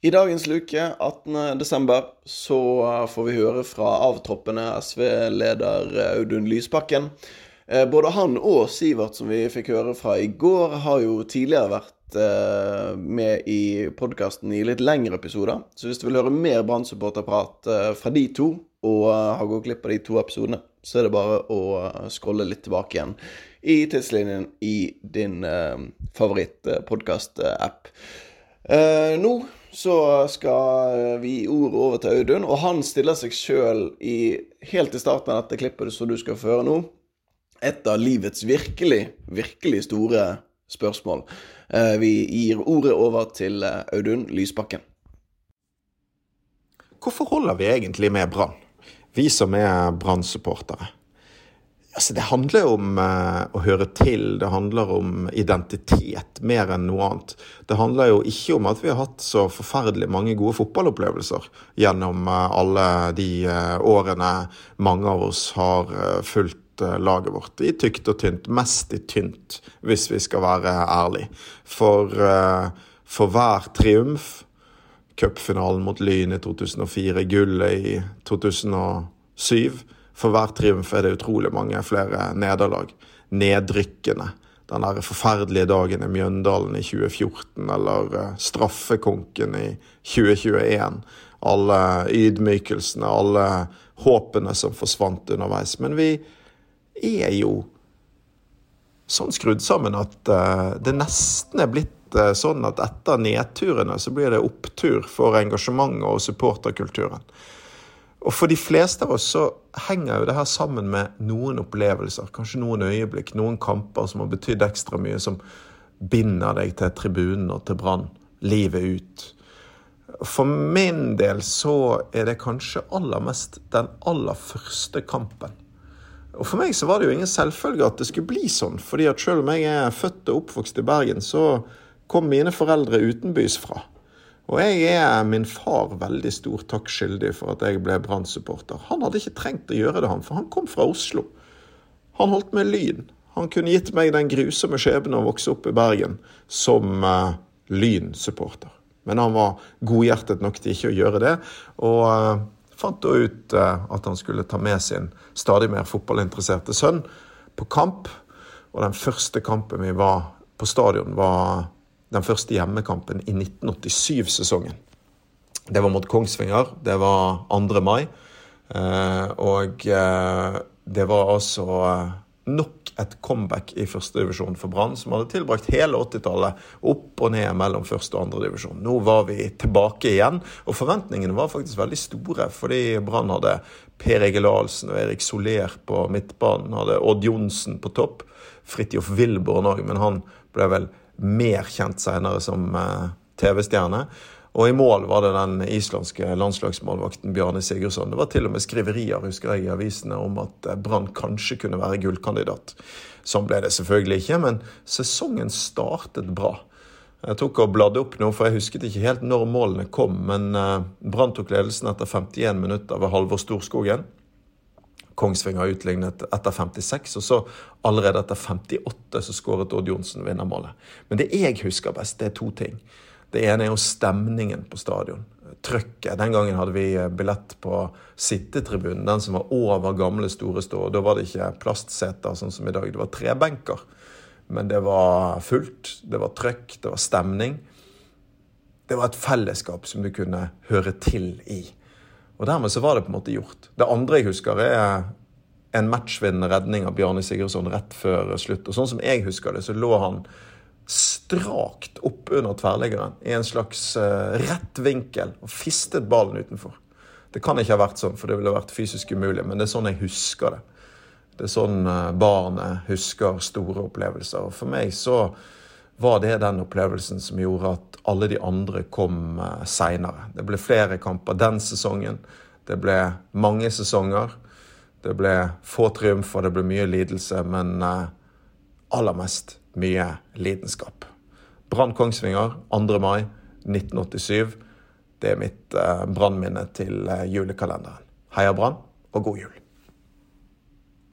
I dagens luke, 18.12., så får vi høre fra avtroppende SV-leder Audun Lysbakken. Eh, både han og Sivert, som vi fikk høre fra i går, har jo tidligere vært eh, med i podkasten i litt lengre episoder. Så hvis du vil høre mer Brann-supporterprat eh, fra de to, og har gått glipp av de to episodene, så er det bare å scrolle litt tilbake igjen i tidslinjen i din favorittpodkast-app. Nå så skal vi gi ordet over til Audun, og han stiller seg sjøl helt i starten av dette klippet som du skal føre nå, et av livets virkelig, virkelig store spørsmål. Eh, vi gir ordet over til eh, Audun Lysbakken. Hvorfor holder vi egentlig med Brann, vi som er Brann-supportere? Altså, det handler om uh, å høre til, det handler om identitet mer enn noe annet. Det handler jo ikke om at vi har hatt så forferdelig mange gode fotballopplevelser gjennom uh, alle de uh, årene mange av oss har fulgt laget vårt. I tykt og tynt. Mest i tynt, hvis vi skal være ærlige. For, for hver triumf, cupfinalen mot Lyn i 2004, gullet i 2007 for hver triumf er det utrolig mange flere nederlag. Nedrykkende. Den der forferdelige dagen i Mjøndalen i 2014, eller eh, straffekonken i 2021. Alle ydmykelsene, alle håpene som forsvant underveis. Men vi er jo sånn skrudd sammen at uh, det nesten er blitt uh, sånn at etter nedturene så blir det opptur for engasjementet og supporterkulturen. Og for de fleste av oss så henger jo det her sammen med noen opplevelser, kanskje noen øyeblikk, noen kamper som har betydd ekstra mye, som binder deg til tribunen og til Brann livet ut. For min del så er det kanskje aller mest den aller første kampen. Og For meg så var det jo ingen selvfølge at det skulle bli sånn. fordi at selv om jeg er født og oppvokst i Bergen, så kom mine foreldre utenbys fra. Og jeg er min far veldig stor takk skyldig for at jeg ble Brann-supporter. Han hadde ikke trengt å gjøre det, han, for han kom fra Oslo. Han holdt med Lyn. Han kunne gitt meg den grusomme skjebnen å vokse opp i Bergen som uh, Lyn-supporter. Men han var godhjertet nok til ikke å gjøre det, og uh, fant da ut uh, at han skulle ta med sin stadig mer fotballinteresserte sønn på kamp. Og den første kampen vi var på stadion, var den første hjemmekampen i 1987-sesongen. Det var mot Kongsvinger. Det var 2. mai. Eh, og eh, det var altså eh, nok et comeback i førstedivisjon for Brann, som hadde tilbrakt hele 80-tallet opp og ned mellom første og andredivisjon. Nå var vi tilbake igjen, og forventningene var faktisk veldig store. Fordi Brann hadde Per Egil Ahlsen og Erik Soler på midtbanen, hadde Odd Johnsen på topp. Fridtjof Wilborn òg, men han ble vel mer kjent senere som eh, TV-stjerne. Og i mål var det den islandske landslagsmålvakten Bjarne Sigurdsson. Det var til og med skriverier husker jeg, i avisene om at eh, Brann kanskje kunne være gullkandidat. Sånn ble det selvfølgelig ikke, men sesongen startet bra. Jeg tok og bladde opp nå, for jeg husket ikke helt når målene kom. Men eh, Brann tok ledelsen etter 51 minutter ved Halvor Storskogen. Kongsvinger utlignet etter 56, og så allerede etter 58 så skåret Odd Johnsen vinnermålet. Men det jeg husker best, det er to ting. Det ene er jo stemningen på stadion. Trøkket. Den gangen hadde vi billett på sittetribunen, den som var over gamle store stå. Da var det ikke plastseter sånn som i dag, det var trebenker. Men det var fullt, det var trøkk, det var stemning. Det var et fellesskap som du kunne høre til i. Og dermed så var det på en måte gjort. Det andre jeg husker, er en matchvinnende redning av Bjarne Sigurdsson rett før slutt. Og sånn som jeg husker det, så lå han strakt opp under tverrliggeren i en slags uh, rett vinkel og fistet ballen utenfor. Det kan ikke ha vært sånn, for det ville vært fysisk umulig, men det er sånn jeg husker det. Det er sånn uh, barnet husker store opplevelser. Og for meg så var det den opplevelsen som gjorde at alle de andre kom uh, seinere. Det ble flere kamper den sesongen. Det ble mange sesonger. Det ble få triumfer, det ble mye lidelse, men uh, aller mest mye lidenskap. Brann Kongsvinger 2. mai 1987. Det er mitt uh, brannminne til julekalenderen. Heia Brann, og god jul.